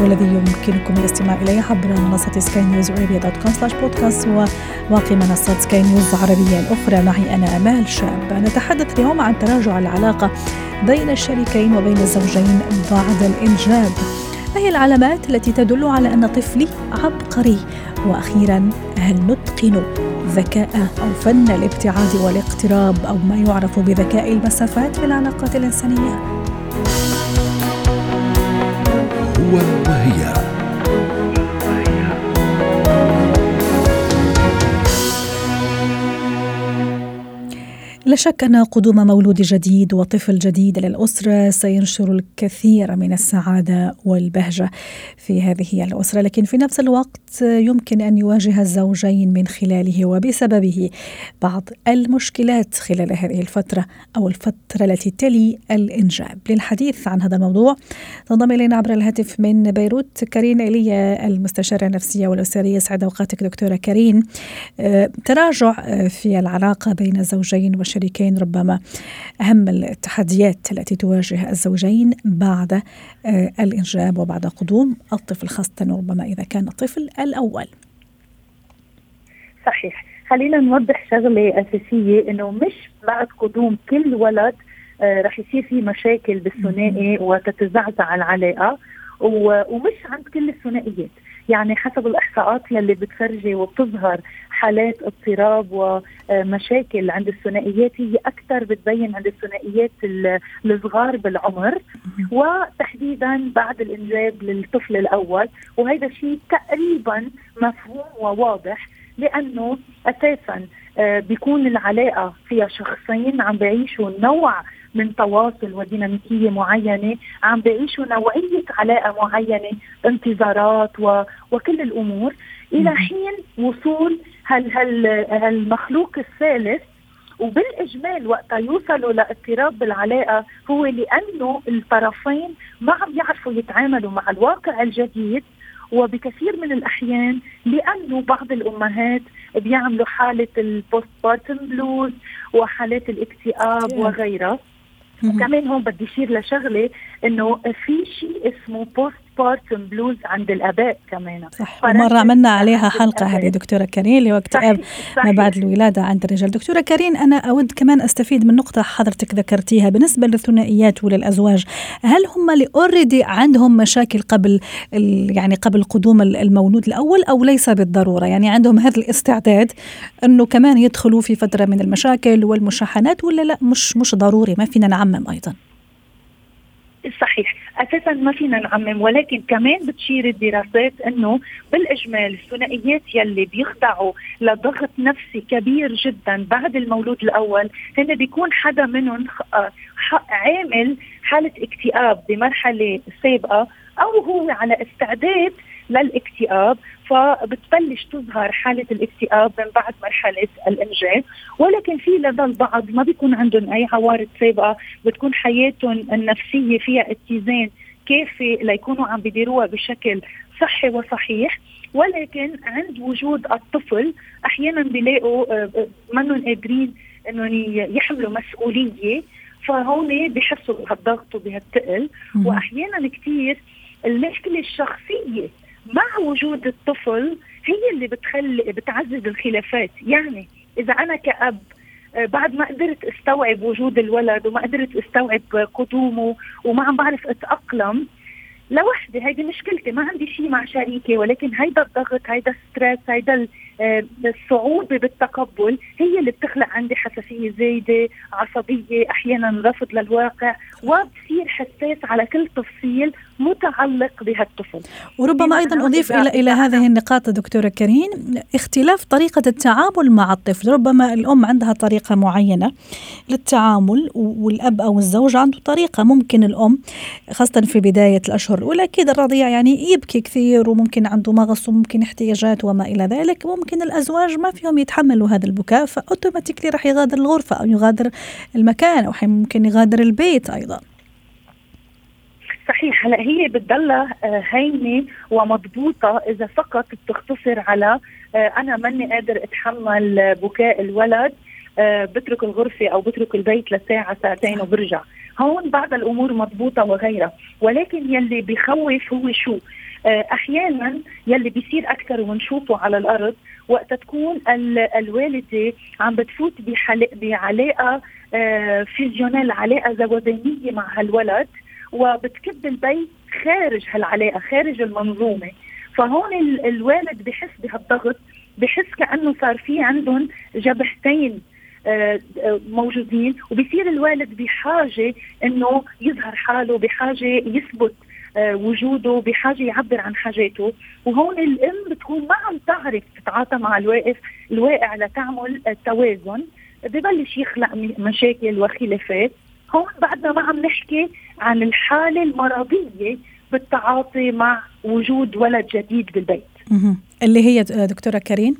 والذي يمكنكم الاستماع إليه عبر منصة سكاي نيوز عربيه dot com slash بودكاست وباقي منصات سكاي نيوز العربيه الأخرى. معي أنا أمال شاب. نتحدث اليوم عن تراجع العلاقة بين الشريكين وبين الزوجين بعد الإنجاب. ما هي العلامات التي تدل على أن طفلي عبقري؟ وأخيرا هل نتقن ذكاء أو فن الابتعاد والاقتراب أو ما يعرف بذكاء المسافات في العلاقات الإنسانية؟ هو وهي لا شك أن قدوم مولود جديد وطفل جديد للأسرة سينشر الكثير من السعادة والبهجة في هذه الأسرة. لكن في نفس الوقت يمكن أن يواجه الزوجين من خلاله وبسببه بعض المشكلات خلال هذه الفترة أو الفترة التي تلي الإنجاب. للحديث عن هذا الموضوع تنضم إلينا عبر الهاتف من بيروت كارين إيليا المستشارة النفسية والأسرية. سعد أوقاتك دكتورة كارين. آه، تراجع آه، في العلاقة بين الزوجين والشريكين الشريكين ربما أهم التحديات التي تواجه الزوجين بعد آه، الإنجاب وبعد قدوم الطفل خاصة ربما إذا كان الطفل الأول. صحيح. خلينا نوضح شغلة أساسية إنه مش بعد قدوم كل ولد آه رح يصير في مشاكل بالثنائي وتتزعزع العلاقة ومش عند كل الثنائيات. يعني حسب الإحصاءات يلي بتفرجي وبتظهر حالات اضطراب ومشاكل عند الثنائيات هي أكثر بتبين عند الثنائيات الصغار بالعمر. وتحديدا بعد الإنجاب للطفل الأول. وهذا الشيء تقريبا مفهوم وواضح لأنه أساسا آه، بيكون العلاقة فيها شخصين عم بيعيشوا نوع من تواصل وديناميكية معينة عم بيعيشوا نوعيه علاقة معينة انتظارات و... وكل الأمور. إلى حين وصول هال هال هالمخلوق الثالث وبالإجمال وقتها يوصلوا لاضطراب بالعلاقة هو لأنه الطرفين ما عم يعرفوا يتعاملوا مع الواقع الجديد. وبكثير من الأحيان لأنه بعض الأمهات بيعملوا حالة ال postpartum blues وحالات الاكتئاب وغيرها. كمان هون بدي اشير لشغلة إنه في شيء اسمه postpartum blues عند الآباء كمان. صح. ومرة عملنا عليها حلقة هذه دكتورة كريم اللي هو اكتئاب ما بعد الولادة عند الرجال. دكتورة كريم أنا أود كمان أستفيد من نقطة حضرتك ذكرتيها بالنسبة للثنائيات وللأزواج. هل هم اللي already عندهم مشاكل قبل يعني قبل قدوم المولود الأول أو ليس بالضرورة؟ يعني عندهم هذا الاستعداد إنه كمان يدخلوا في فترة من المشاكل والمشاحنات ولا لا؟ مش مش ضروري ما فينا نعمم أيضا. صحيح أساسا ما فينا نعمم ولكن كمان بتشير الدراسات إنه بالإجمال الثنائيات يلي بيخضعوا لضغط نفسي كبير جدا بعد المولود الأول هن بيكون حدا منهم آه، عامل حالة اكتئاب بمرحلة سابقة أو هو على استعداد للاكتئاب فبتبلش تظهر حالة الاكتئاب من بعد مرحلة الإنجاب ولكن في لدى البعض ما بيكون عندهم أي عوارض سابقة بتكون حياتهم النفسية فيها اتزان كافي ليكونوا عم بيديروها بشكل صحي وصحيح. ولكن عند وجود الطفل أحيانا بيلاقوا آه، آه، منهم قادرين إنهم يحملوا مسؤولية فهون بحسوا بهالضغط وبهالثقل واحيانا كثير المشكلة الشخصية مع وجود الطفل هي اللي بتخلي بتعزز الخلافات. يعني إذا أنا كأب آه، بعد ما قدرت استوعب وجود الولد وما قدرت استوعب قدومه وما عم بعرف أتأقلم لوحدي هيدي مشكلتي. ما عندي شيء مع شريكي ولكن هيدا الضغط هيدا الستريس هيدا آه، الصعوبة بالتقبل هي اللي بتخلق عندي حساسية زايدة عصبية أحيانا رفض للواقع وبصير حساس على كل تفصيل متعلق بهالطفل. وربما أيضا أضيف إلى إلى هذه النقاط دكتورة كريم اختلاف طريقة التعامل مع الطفل. ربما الأم عندها طريقة معينة للتعامل والأب أو الزوج عنده طريقة ممكن الأم خاصة في بداية الأشهر. الاولى أكيد الرضيع يعني يبكي كثير وممكن عنده مغص وممكن احتياجات وما إلى ذلك. ممكن الأزواج ما فيهم يتحملوا هذا البكاء فأوتوماتيكلي راح يغادر الغرفة أو يغادر المكان أو ممكن يغادر البيت أيضا. صحيح. هلا هي بتضلها آه، هينة ومضبوطة. إذا فقط بتختصر على آه، أنا ماني قادر أتحمل بكاء الولد آه، بترك الغرفة أو بترك البيت لساعة ساعتين وبرجع. هون بعض الأمور مضبوطة وغيرها. ولكن يلي بخوف هو شو؟ أحيانا يلي بيصير أكثر ونشوفه على الأرض وقت تكون الوالدة عم بتفوت بعلاقة فيزيونيل علاقة زوجانيه مع هالولد وبتكب البيت خارج هالعلاقة خارج المنظومة. فهون الوالد بحس بهالضغط بحس كأنه صار في عندهم جبهتين آه، آه، موجودين. وبصير الوالد بحاجة إنه يظهر حاله بحاجة يثبت آه، وجوده بحاجة يعبر عن حاجاته. وهون الأم بتكون ما عم تعرف تتعاطى مع الواقف الواقع لتعمل توازن ببلش يخلق مشاكل وخلافات. هون بعدنا ما عم نحكي عن الحالة المرضية بالتعاطي مع وجود ولد جديد بالبيت. اللي هي دكتورة كريم؟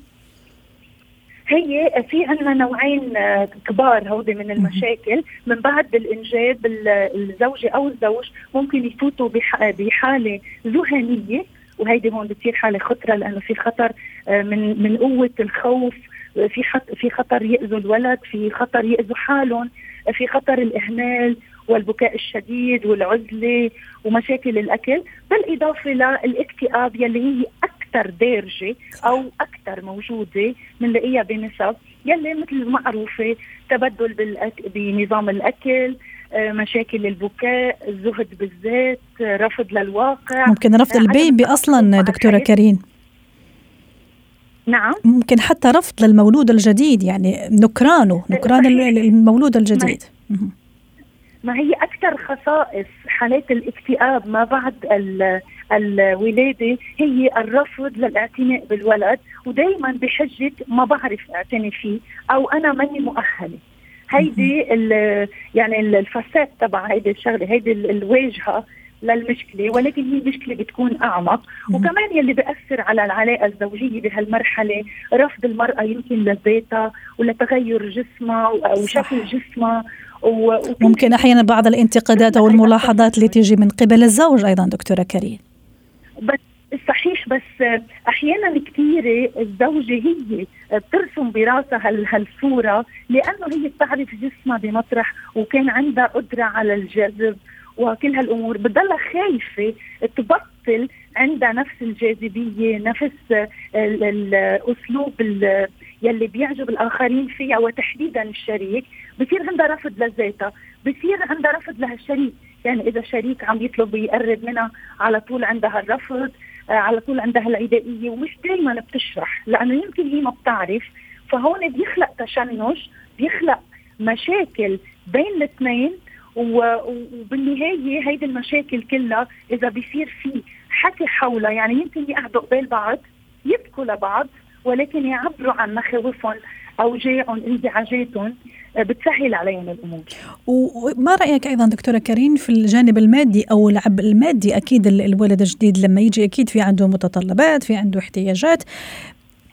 هي في عندنا نوعين آه، كبار هودي من المشاكل من بعد الانجاب الزوجة أو الزوج ممكن يفوتوا بحالة ذهنية وهيدي هون بتصير حالة خطرة لأنه في خطر آه، من من قوة الخوف في في خطر يأذوا الولد في خطر يأذوا حالهم في خطر الإهمال والبكاء الشديد والعزلة ومشاكل الأكل بالاضافه للاكتئاب يلي هي أكثر دارجة أو أكثر موجودة بنلاقيها بنسب يلي مثل معروفة تبدل بالأك... بنظام الأكل آه، مشاكل البكاء الزهد بالذات رفض للواقع. ممكن رفض البيبي أصلا دكتورة كريم. نعم. ممكن حتى رفض للمولود الجديد يعني نكرانه نكران المولود الجديد. ما هي أكثر خصائص حالات الاكتئاب ما بعد الولادة؟ هي الرفض للاعتناء بالولد ودائما بحجة ما بعرف أعتني فيه أو أنا ماني مؤهلة. هيدي يعني الفساد تبع هيدي الشغلة هيدي الواجهة للمشكلة ولكن هي المشكلة بتكون أعمق. وكمان يلي بياثر على العلاقة الزوجية بهالمرحلة رفض المرأة يمكن لذاتها ولتغير جسمها أو شكل جسمها ممكن أحيانا بعض الانتقادات أو الملاحظات اللي تيجي من قبل الزوج أيضا دكتورة كريم. بس صحيح بس أحيانا كثيرة الزوجة هي بترسم براسها هالصورة لأنه هي بتعرف جسمها بمطرح وكان عندها قدرة على الجذب وكل هالأمور. بتضلها خايفة تبطل عندها نفس الجاذبية نفس الأسلوب يلي بيعجب الآخرين فيها وتحديدا الشريك. بصير عندها رفض لذاتها بصير عندها رفض لهالشريك. يعني إذا شريك عم يطلب يقرب منها على طول عندها الرفض آه، على طول عندها العدائيه ومش دائما بتشرح لأنه يمكن هي ما بتعرف. فهون بيخلق تشنج بيخلق مشاكل بين الاثنين وبالنهاية هيدي المشاكل كلها إذا بيصير في حكي حولها يعني يمكن يقعدوا قبال بعض يبكوا لبعض ولكن يعبروا عن مخاوفهم اوجاعهم انزعاجاتهم آه، بتسهل عليهم الأمور. وما رأيك أيضا دكتورة كريم في الجانب المادي أو العبء المادي أكيد الولد الجديد لما يجي أكيد في عنده متطلبات في عنده احتياجات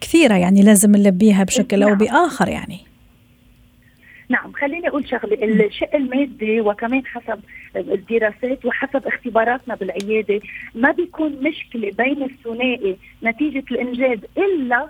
كثيرة يعني لازم نلبيها بشكل أو نعم. بآخر يعني. نعم خليني أقول شغلة الشق المادي وكمان حسب الدراسات وحسب اختباراتنا بالعيادة ما بيكون مشكلة بين الثنائي نتيجة الانجاب إلا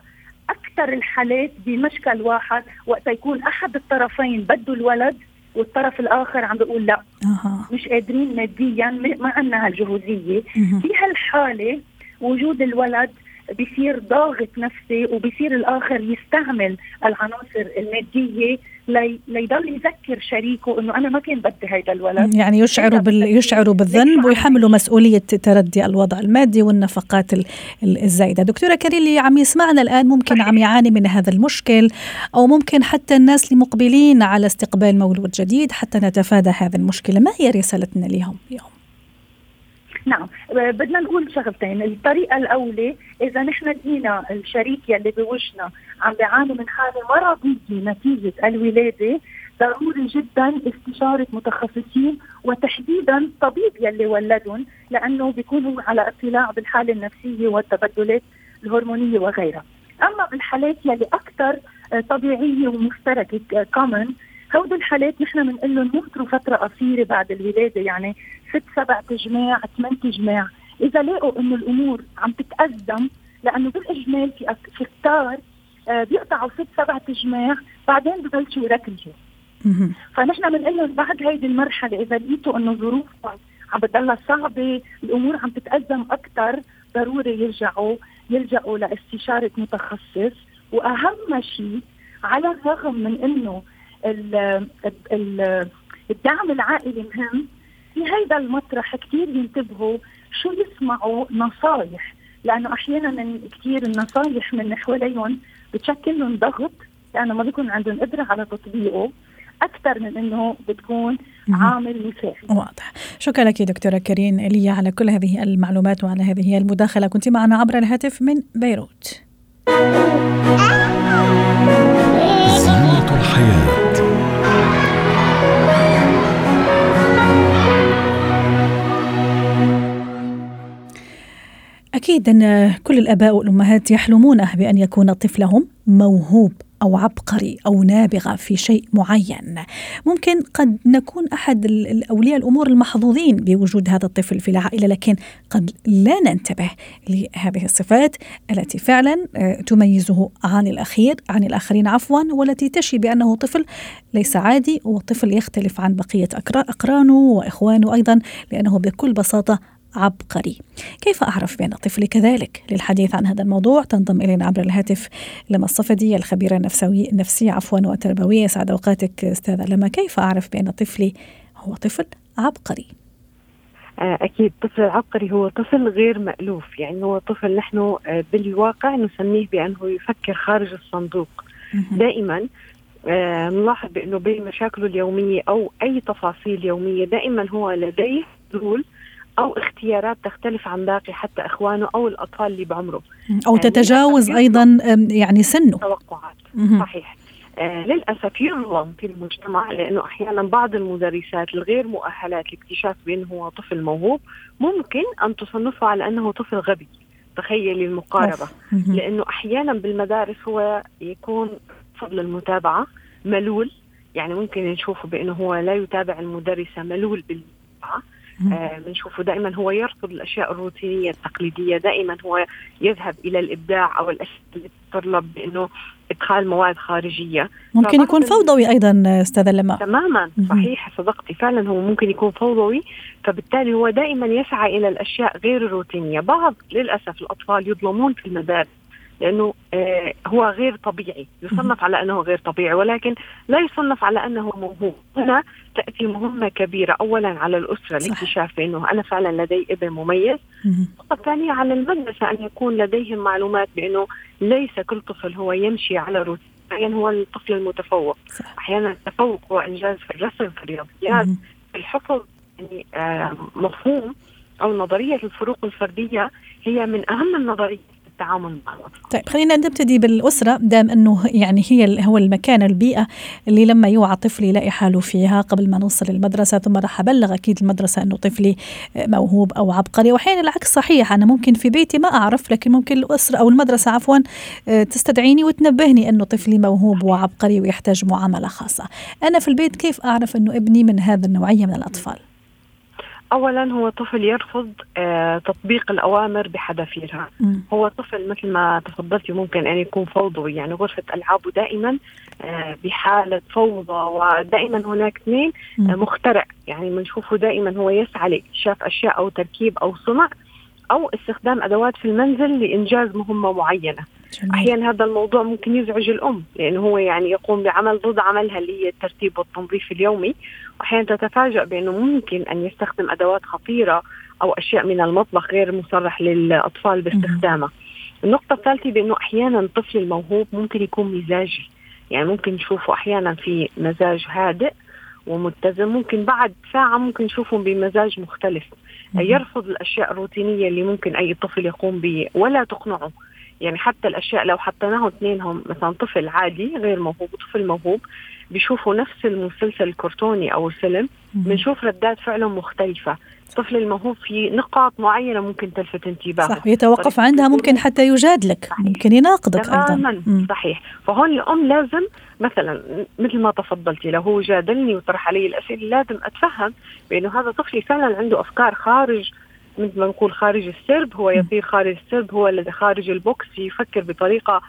أكثر الحالات بمشكل واحد وقت يكون أحد الطرفين بده الولد والطرف الآخر عم بيقول لا. أه. مش قادرين ماديا ما عندنا هالجهوزية. في هالحالة وجود الولد بصير ضاغط نفسي وبصير الآخر يستعمل العناصر المادية لي ليضل يذكر شريكه إنه أنا ما كان بدي هيدا الولد. يعني يشعروا بال... يشعروا بالذنب ويحملوا مسؤولية تردي الوضع المادي والنفقات الزايدة. دكتورة كريم اللي عم يسمعنا الآن ممكن عم يعاني من هذا المشكل أو ممكن حتى الناس اللي مقبلين على استقبال مولود جديد حتى نتفادى هذه المشكلة. ما هي رسالتنا لهم اليوم نعم. بدنا نقول شغلتين. الطريقة الأولى إذا نحن لقينا الشريك يلي بوجهنا عم بيعاني من حالة مرضية نتيجة الولادة ضروري جدا استشارة متخصصين وتحديدا الطبيب يلي ولدهم لأنه بيكون هو على اطلاع بالحالة النفسية والتبدلات الهرمونية وغيرها. أما بالحالات يلي أكثر طبيعية ومشتركة كومن هودي الحالات نحن بنقول لهم ينطروا فترة قصيرة بعد الولادة يعني ست سبع تجماع ثمان تجماع. إذا لقوا إنه الأمور عم تتأزم لأنه بالإجمال في في كتار آه بيقطعوا ست سبع تجماع بعدين ببلشوا يركزوا فنحن بنقول لهم بعد هيدي المرحلة إذا لقيتوا إنه ظروفهم عم بتضلها صعبة الأمور عم تتأزم أكثر ضروري يرجعوا يلجأوا لإستشارة متخصص. وأهم شيء على الرغم من إنه الدعم العائلي مهم في هيدا المطرح كثير ينتبهوا شو يسمعوا نصايح لأنه أحيانا كثير النصايح من حواليهم بتشكل لهم ضغط لأنه ما بيكون عندهم قدرة على تطبيقه أكثر من إنه بتكون عامل مساعد. واضح. شكرا لك دكتورة كريم ايليا على كل هذه المعلومات وعلى هذه المداخلة. كنت معنا عبر الهاتف من بيروت. زينة الحياة. أكيد أن كل الآباء والأمهات يحلمون بأن يكون طفلهم موهوب أو عبقري أو نابغة في شيء معين. ممكن قد نكون أحد الأولياء الأمور المحظوظين بوجود هذا الطفل في العائلة لكن قد لا ننتبه لهذه الصفات التي فعلا آه، تميزه عن الأخير عن الآخرين عفوا والتي تشي بأنه طفل ليس عادي وطفل يختلف عن بقية أقرانه وإخوانه أيضا لأنه بكل بساطة عبقري. كيف أعرف بأن طفلي كذلك؟ للحديث عن هذا الموضوع تنضم إلينا عبر الهاتف لما الصفدي الخبيرة النفسوي النفسية عفوا وتربوية سعد أوقاتك أستاذة لما. كيف أعرف بأن طفلي هو طفل عبقري؟ آه، أكيد طفل العبقري هو طفل غير مألوف. يعني هو طفل نحن آه، بالواقع نسميه بأنه يفكر خارج الصندوق. دائما آه، نلاحظ بأنه بين مشاكله اليومية أو أي تفاصيل يومية دائما هو لديه حلول أو اختيارات تختلف عن باقي حتى إخوانه أو الأطفال اللي بعمره. أو يعني تتجاوز أيضا يعني سنه. توقعات. صحيح. آه للأسف يظلم في المجتمع لأنه أحيانا بعض المدرسات الغير مؤهلات لاكتشاف بانه هو طفل موهوب ممكن أن تصنفه على أنه طفل غبي. تخيلي المقاربة. لأنه أحيانا بالمدارس هو يكون فضل المتابعة ملول. يعني ممكن نشوفه بأنه هو لا يتابع المدرسة ملول بالمتابعة. بنشوفه آه دائما هو يرفض الأشياء الروتينية التقليدية دائما هو يذهب إلى الإبداع أو الأشياء اللي تتطلب بإنه إدخال مواد خارجية. ممكن يكون فوضوي أيضا أستاذة لما تماما صحيح صدقتي. فعلا هو ممكن يكون فوضوي فبالتالي هو دائما يسعى إلى الأشياء غير الروتينية. بعض للأسف الأطفال يظلمون في المدارس. لأنه آه هو غير طبيعي. يصنف على أنه غير طبيعي ولكن لا يصنف على أنه موهوب. هنا تأتي مهمة كبيرة. اولا على الأسرة لاكتشاف إنه أنا فعلا لدي ابن مميز. الثانية على المدرسة أن يكون لديهم معلومات بأنه ليس كل طفل هو يمشي على روتين. أحيانا هو الطفل المتفوق. صح. أحيانا التفوق هو إنجاز في الرسم في الرياضيات في الحفظ. يعني آه مفهوم أو نظرية الفروق الفردية هي من أهم النظريات. التعامل مع الأطفال. طيب خلينا نبتدي بالأسرة دام أنه يعني هي هو المكان البيئة اللي لما يوعى طفلي يلاقي حاله فيها قبل ما نوصل المدرسة ثم راح أبلغ أكيد المدرسة أنه طفلي موهوب أو عبقري. وأحيانا العكس صحيح أنا ممكن في بيتي ما أعرف لكن ممكن الأسرة أو المدرسة عفوا تستدعيني وتنبهني أنه طفلي موهوب وعبقري ويحتاج معاملة خاصة. أنا في البيت كيف أعرف أنه ابني من هذا النوعية من الأطفال؟ اولا هو طفل يرفض آه تطبيق الأوامر بحذافيرها. هو طفل مثل ما تفضلتي ممكن أن يكون فوضوي يعني غرفة ألعابه دائما آه بحالة فوضى ودائما هناك اثنين آه مخترع. يعني بنشوفه دائما هو يسعى لاكتشاف أشياء أو تركيب أو صنع أو استخدام أدوات في المنزل لإنجاز مهمة معينة. جميل. أحيانا هذا الموضوع ممكن يزعج الأم لأنه هو يعني يقوم بعمل ضد عملها اللي هي الترتيب والتنظيف اليومي. وأحيانا تتفاجأ بأنه ممكن أن يستخدم أدوات خطيرة أو أشياء من المطبخ غير مصرح للأطفال باستخدامها. النقطة الثالثة بأنه أحيانا الطفل الموهوب ممكن يكون مزاجي. يعني ممكن نشوفه أحيانا في مزاج هادئ ومتزن ممكن بعد ساعة ممكن نشوفهم بمزاج مختلف. يرفض الأشياء الروتينية اللي ممكن أي طفل يقوم به ولا تقنعه. يعني حتى الأشياء لو حطيناهم اثنينهم مثلا طفل عادي غير موهوب وطفل موهوب بيشوفوا نفس المسلسل الكرتوني أو الفيلم بنشوف ردات فعلهم مختلفة. الطفل الموهوب في نقاط معينة ممكن تلفت انتباهه. صح يتوقف عندها ممكن حتى يجادلك صحيح. ممكن يناقضك تماما صحيح. فهون الأم لازم مثلا مثل ما تفضلتي لو هو جادلني وطرح علي الأسئلة لازم أتفهم بأنه هذا طفلي فعلا عنده أفكار خارج مثل ما نقول خارج السرب هو يطير خارج السرب هو الذي خارج البوكس يفكر بطريقة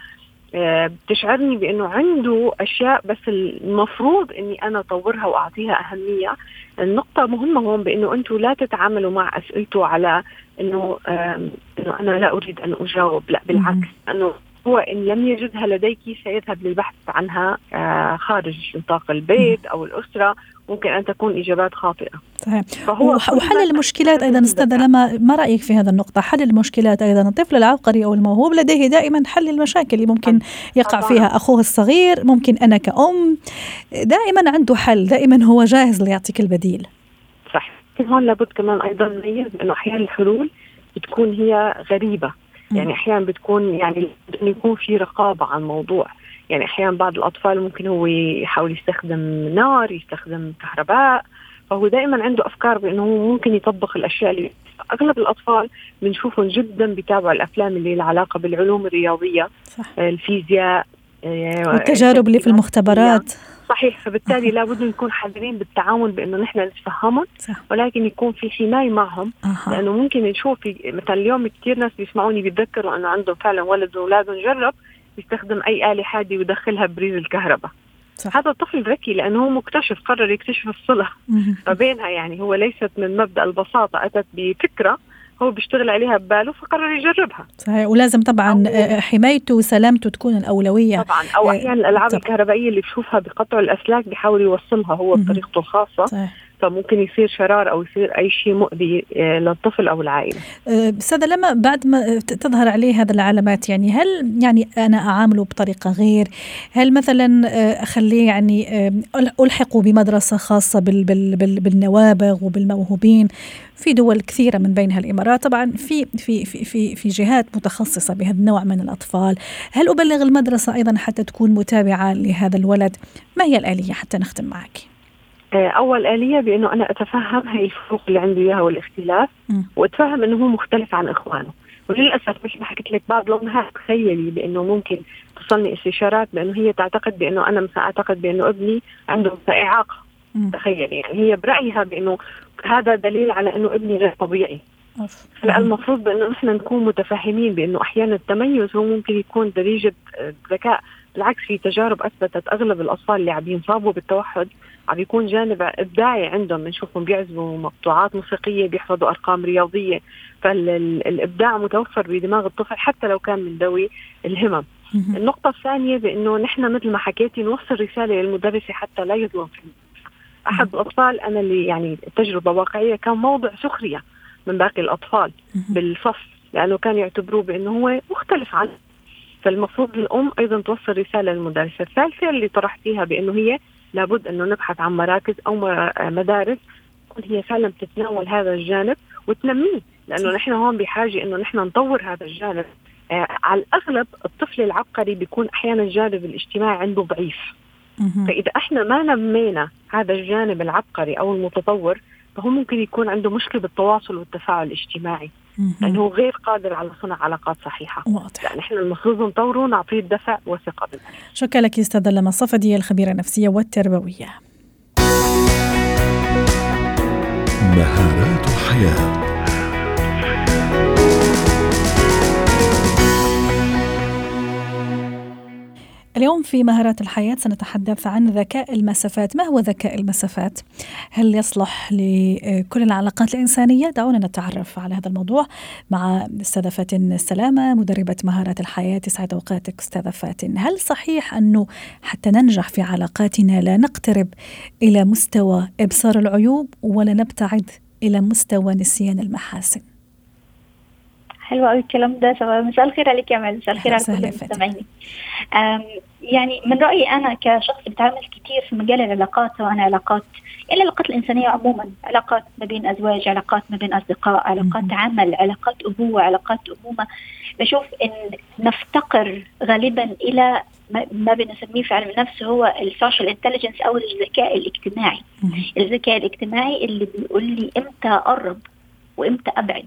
بتشعرني بإنه عنده أشياء بس المفروض إني أنا أطورها وأعطيها أهمية. النقطة مهمة هون بإنه أنتم لا تتعاملوا مع أسئلته على إنه إنه أنا لا أريد أن أجاوب لا بالعكس. أنه هو إن لم يجدها لديك سيذهب للبحث عنها آه، خارج نطاق البيت أو الأسرة ممكن أن تكون إجابات خاطئة. صحيح. فهو وحل المشكلات أيضا أستاذة لما ما رأيك في هذا النقطة؟ حل المشكلات أيضا الطفل العبقري أو الموهوب لديه دائما حل المشاكل اللي ممكن يقع فيها أخوه الصغير ممكن أنا كأم دائما عنده حل دائما هو جاهز ليعطيك البديل. صح. هون لابد كمان أيضا نميز أنه أحيانا الحلول بتكون هي غريبة. يعني أحيانا بتكون يعني انه يكون في رقابة على الموضوع. يعني أحيانا بعض الأطفال ممكن هو يحاول يستخدم نار يستخدم كهرباء فهو دائما عنده أفكار بأنه هو ممكن يطبق الأشياء اللي أغلب الأطفال بنشوفهم جدا بيتابعوا الأفلام اللي لها علاقة بالعلوم الرياضية صح. الفيزياء آه، والتجارب اللي في المختبرات. صحيح. فبالتالي لابد نكون حذرين بالتعاون بأنه نحن نتفهمهم ولكن يكون في حماية معهم. أه. لأنه ممكن نشوف مثلا اليوم كثير ناس بيسمعوني بيتذكروا أنه عندهم فعلا ولد واولادهم جرب يستخدم أي آلة حاده ويدخلها بريز الكهرباء. صح. هذا الطفل ذكي لأنه هو مكتشف قرر يكتشف الصلة. فبينها يعني هو ليست من مبدأ البساطة أتت بفكرة هو بيشتغل عليها بباله فقرر يجربها. صحيح. ولازم طبعا آه، حمايته وسلامته تكون الأولوية. طبعا. أو آه، أحيانا الألعاب. الكهربائية اللي بشوفها بقطع الأسلاك بيحاول يوصلها هو بطريقته الخاصة. صحيح. فممكن يصير شرار أو يصير أي شيء مؤذي آه، للطفل أو العائلة. أستاذة لما بعد ما تظهر عليه هذه العلامات يعني هل يعني أنا أعامله بطريقة غير؟ هل مثلا أخليه يعني ألحقه بمدرسة خاصة بالنوابغ وبالموهوبين؟ في دول كثيرة من بينها الامارات طبعا في في في في, في جهات متخصصة بهذا النوع من الأطفال. هل أبلغ المدرسة أيضا حتى تكون متابعة لهذا الولد؟ ما هي الآلية حتى نختم معك؟ آه، أول آلية بأنه أنا أتفهم هي الفروق اللي عنده إياها والاختلاف وأتفهم إنه هو مختلف عن إخوانه. وللأسف مثل ما حكيت لك بعض الامهات تخيلي بأنه ممكن تصلني استشارات بأنه هي تعتقد بأنه أنا مثلا أعتقد بأنه ابني عنده إعاقة. تخيلي يعني هي برأيها بأنه هذا دليل على أنه ابني غير طبيعي. هلا المفروض بأنه نحن نكون متفاهمين بأنه أحيانا التميز هو ممكن يكون دريجه ذكاء بالعكس في تجارب أثبتت أغلب الأطفال اللي عم ينصابوا بالتوحد عم يكون جانب إبداعي عندهم بنشوفهم بيعزفوا مقطوعات موسيقية بيحفظوا أرقام رياضية. فالإبداع متوفر بدماغ الطفل حتى لو كان من ذوي الهمم. النقطة الثانية بأنه نحن مثل ما حكيتي نوصل رسالة للمدرسة حتى لا يظلم في أحد الأطفال أنا اللي يعني تجربة واقعية كان موضع سخرية من باقي الأطفال بالفصل لأنه كانوا يعتبروه بإنه هو مختلف عنه. فالمفروض الأم أيضا توصل رسالة للمدرسة. الثالثة اللي طرحتيها بإنه هي لابد أنه نبحث عن مراكز أو مدارس تكون هي فعلا بتتناول هذا الجانب وتنميه. لأنه نحن هون بحاجة أنه نحن نطور هذا الجانب. آه على الأغلب الطفل العبقري بيكون أحيانا الجانب الاجتماعي عنده ضعيف. فإذا إحنا ما نمينا هذا الجانب العبقري أو المتطور فهو ممكن يكون عنده مشكلة بالتواصل والتفاعل الاجتماعي. لأنه غير قادر على صنع علاقات صحيحة. واضح. يعني إحنا المفروض نطوره ونعطيه الدفع وثقه بالنفس شكرا لك أستاذة لما الصفدي الخبيرة النفسية والتربوية. مهارات الحياة. اليوم في مهارات الحياة سنتحدث عن ذكاء المسافات. ما هو ذكاء المسافات؟ هل يصلح لكل العلاقات الإنسانية؟ دعونا نتعرف على هذا الموضوع مع أستاذة فاتن السلامة مدربة مهارات الحياة. تسعد أوقاتك أستاذة فاتن. هل صحيح أنه حتى ننجح في علاقاتنا لا نقترب إلى مستوى إبصار العيوب ولا نبتعد إلى مستوى نسيان المحاسن؟ حلوة قوي الكلام ده. مساء الخير عليك يا مال مساء الخير على كل يعني من رأيي أنا كشخص بتعامل كثير في مجال العلاقات سواء علاقات يعني العلاقات الإنسانية عموما علاقات ما بين أزواج علاقات ما بين أصدقاء علاقات عمل علاقات أبوة علاقات أمومة. بشوف إن نفتقر غالبا إلى ما بنسميه في علم النفس هو ال social intelligence أو الذكاء الاجتماعي. الذكاء الاجتماعي اللي بيقول لي إمتى أقرب وإمتى أبعد.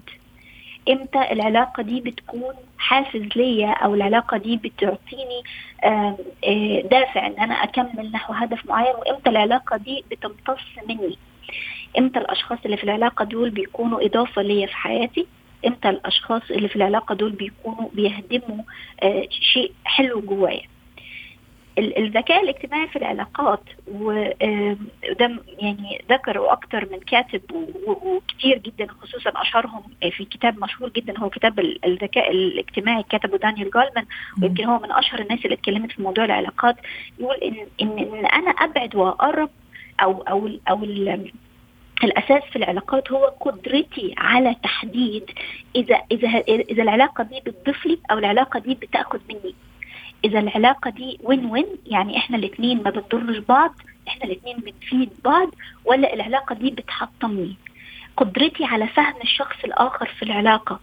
إمتى العلاقة دي بتكون حافز ليا أو العلاقة دي بتعطيني آه، دافع إن أنا أكمل نحو هدف معين وإمتى العلاقة دي بتمتص مني؟ إمتى الأشخاص اللي في العلاقة دول بيكونوا إضافة ليا في حياتي؟ إمتى الأشخاص اللي في العلاقة دول بيكونوا بيهدموا آه، شيء حلو جوايا؟ الذكاء الاجتماعي في العلاقات وده يعني ذكره أكثر من كاتب وكثير جدا خصوصا أشهرهم في كتاب مشهور جدا هو كتاب الذكاء الاجتماعي كتبه دانيال جالمان ويمكن هو من أشهر الناس اللي اتكلمت في موضوع العلاقات. يقول إن إن, إن أنا أبعد وأقرب أو أو أو الأساس في العلاقات هو قدرتي على تحديد إذا إذا إذا العلاقة دي بتضيف لي أو العلاقة دي بتأخذ مني. إذا العلاقة دي وين وين يعني إحنا الاثنين ما بنضرش بعض إحنا الاثنين بنفيد بعض ولا العلاقة دي بتحطمني؟ قدرتي على فهم الشخص الآخر في العلاقة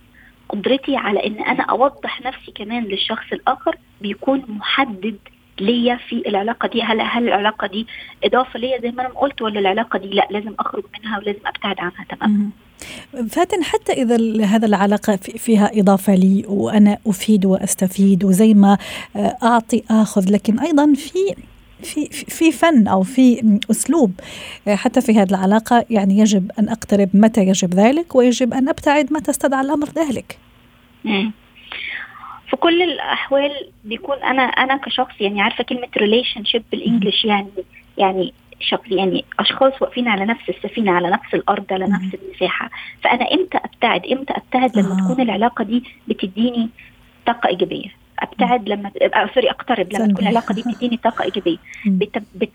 قدرتي على إن أنا أوضح نفسي كمان للشخص الآخر بيكون محدد ليا في العلاقة دي؟ هل هل العلاقة دي إضافة ليا زي ما أنا قلت ولا العلاقة دي لأ لازم أخرج منها ولازم أبتعد عنها؟ تماما فاتن حتى إذا هذا العلاقة فيها إضافة لي وأنا أفيد وأستفيد وزي ما آه، أعطي آخذ لكن أيضا في في في فن أو في أسلوب آه، حتى في هذه العلاقة يعني يجب أن أقترب متى يجب ذلك ويجب أن أبتعد متى استدعى الأمر ذلك. في كل الأحوال بيكون أنا أنا كشخص يعني عارفة كلمة relationship بال English يعني يعني شخص يعني أشخاص واقفين على نفس السفينة على نفس الأرض على نفس المساحة. فأنا إمتى أبتعد؟ إمتى أبتعد لما. تكون العلاقة دي بتديني طاقة إيجابية؟ أبتعد لما سوري أقترب. لما تكون العلاقة دي بتديني طاقة إيجابية.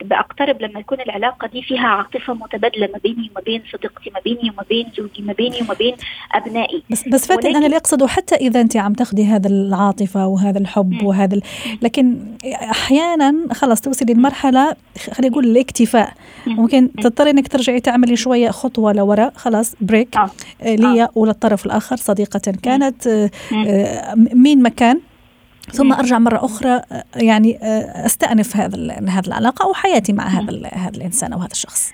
بقترب لما تكون العلاقة دي فيها عاطفة متبادلة ما بيني وما بين صديقتي ما بيني وما بين زوجي ما بيني وما بين أبنائي. بس بس فاتن أنا اللي أقصده حتى إذا أنت عم تاخذي هذا العاطفة وهذا الحب وهذا ال... لكن أحيانا خلص توصلي لمرحلة خلينا نقول الاكتفاء. ممكن تضطري إنك ترجعي تعملي شوية خطوة لورا خلاص بريك آه. آه، لي آه. وللطرف الآخر صديقة كانت آه، مين مكان ثم أرجع مرة أخرى يعني أستأنف هذا هذه العلاقة أو حياتي مع هذا هذا الإنسان أو هذا الشخص.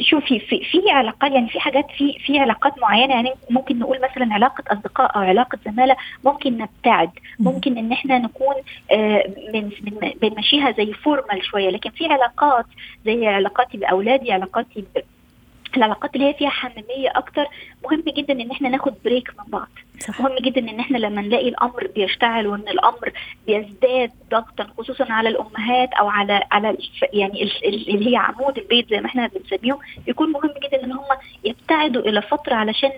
شوفي في في علاقات يعني في حاجات في في علاقات معينة يعني ممكن نقول مثلا علاقة أصدقاء أو علاقة زمالة ممكن نبتعد. ممكن إن إحنا نكون من بنمشيها زي formal شوية لكن في علاقات زي علاقاتي بأولادي علاقاتي العلاقات اللي هي فيها حميميه أكتر مهم جدا إن إحنا ناخد break من بعض صح. مهم جدا إن إحنا لما نلاقي الأمر بيشتعل وإن الأمر بيزداد ضغطا خصوصا على الأمهات أو على على يعني اللي هي عمود البيت زي ما إحنا بنسميهم يكون مهم جدا إن هم يبتعدوا إلى فترة علشان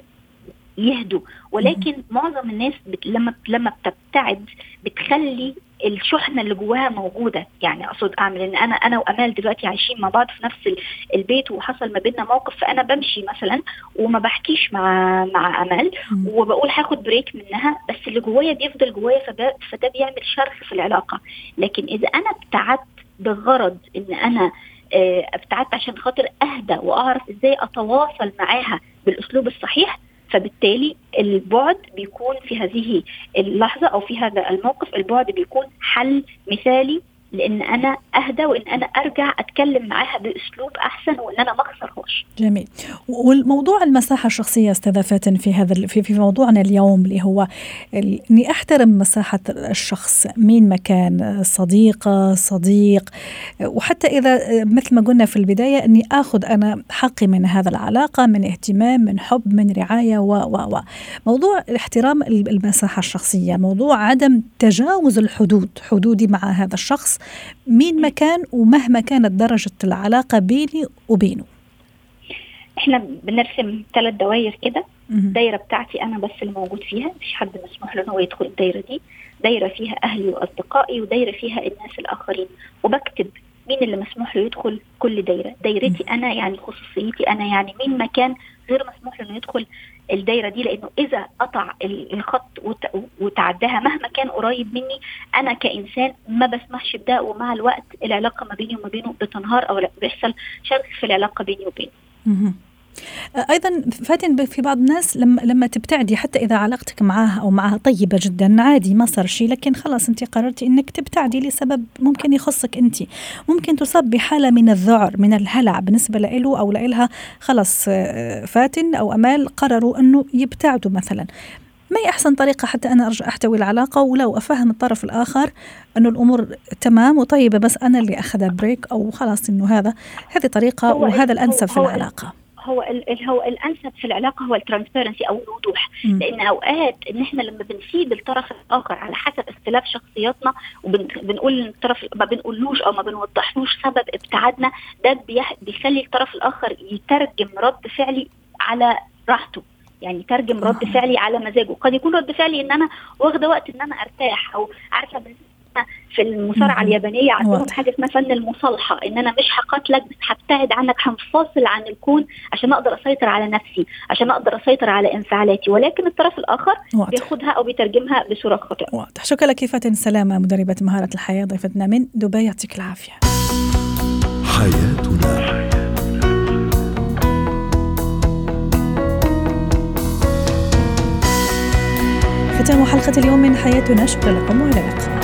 يهدوا. ولكن معظم الناس بت لما لما بتبتعد بتخلي الشحنة اللي جواها موجودة. يعني أقصد أعمل إن أنا أنا وأمال دلوقتي عايشين مع بعض في نفس البيت وحصل ما بيننا موقف فأنا بمشي مثلا وما بحكيش مع مع أمال وبقول هاخد بريك منها بس اللي جوايا بيفضل جوايا فده فده بيعمل شرخ في العلاقة. لكن إذا أنا ابتعدت بغرض إن أنا آه، ابتعدت عشان خاطر أهدى وأعرف إزاي أتواصل معاها بالأسلوب الصحيح فبالتالي البعد بيكون في هذه اللحظة أو في هذا الموقف البعد بيكون حل مثالي لأن أنا أهدى وإن أنا أرجع أتكلم معاها بأسلوب أحسن وإن أنا ما أخسرهاش. جميل. والموضوع المساحة الشخصية أستاذة فاتن في هذا في, في موضوعنا اليوم اللي هو إني أحترم مساحة الشخص مين مكان صديقه صديق وحتى إذا مثل ما قلنا في البداية إني آخذ أنا حقي من هذا العلاقة من اهتمام من حب من رعاية و و و موضوع احترام المساحة الشخصية موضوع عدم تجاوز الحدود حدودي مع هذا الشخص مين ما كان ومهما كانت درجة العلاقة بيني وبينه. إحنا بنرسم ثلاث دوائر كده. الدايرة بتاعتي أنا بس اللي موجود فيها مفيش حد مسموح له إن هو يدخل الدايرة دي. دايرة فيها أهلي وأصدقائي ودايرة فيها الناس الآخرين. وبكتب مين اللي مسموح له يدخل كل دايرة. دايرتي أنا يعني خصوصيتي أنا يعني مين مكان غير مسموح له إنه يدخل الدايرة دي لأنه إذا قطع الخط وتعداها مهما كان قريب مني أنا كإنسان ما بسمحش بده ومع الوقت العلاقة ما بيني وما بينه بتنهار أو بيحصل شرخ في العلاقة بيني وبينه. أيضا فاتن في بعض الناس لما لما تبتعدي حتى إذا علاقتك معها أو معها طيبة جدا عادي ما صار شيء لكن خلاص أنت قررتي إنك تبتعدي لسبب ممكن يخصك أنت. ممكن تصاب بحالة من الذعر من الهلع بالنسبة له أو لها. خلاص فاتن أو أمال قرروا أنه يبتعدوا مثلا. ما هي أحسن طريقة حتى أنا أرجع أحتوي العلاقة؟ ولو أفهم الطرف الآخر أنه الأمور تمام وطيبة بس أنا اللي أخذ break أو خلاص أنه هذا. هذه طريقة وهذا الأنسب في العلاقة. هو هو الأنسب في العلاقة هو ال transparency أو الوضوح. لأن أوقات ان إحنا لما بنسيب الطرف الآخر على حسب اختلاف شخصياتنا وبنقول للطرف ما بنقولوش أو ما بنوضحلوش سبب ابتعادنا ده بيخلي الطرف الآخر يترجم رد فعلي على راحته. يعني يترجم رد فعلي على مزاجه. قد يكون رد فعلي إن أنا واخدة وقت إن أنا أرتاح أو عارفة في المصارعة اليابانية عندهم حاجة اسمها فن المصالحة إن أنا مش هقاتلك بس هبتعد عنك هنفصل عن الكون عشان أقدر أسيطر على نفسي عشان أقدر أسيطر على إنفعالاتي. ولكن الطرف الآخر واضح. بياخدها أو بيترجمها بصورة خاطئة. واضح. شكرا لك فاتن سلامة مدربة مهارة الحياة ضيفتنا من دبي. يعطيك العافية. حياتنا. ختام حلقة اليوم من حياتنا. شكرا لكم وإلى اللقاء.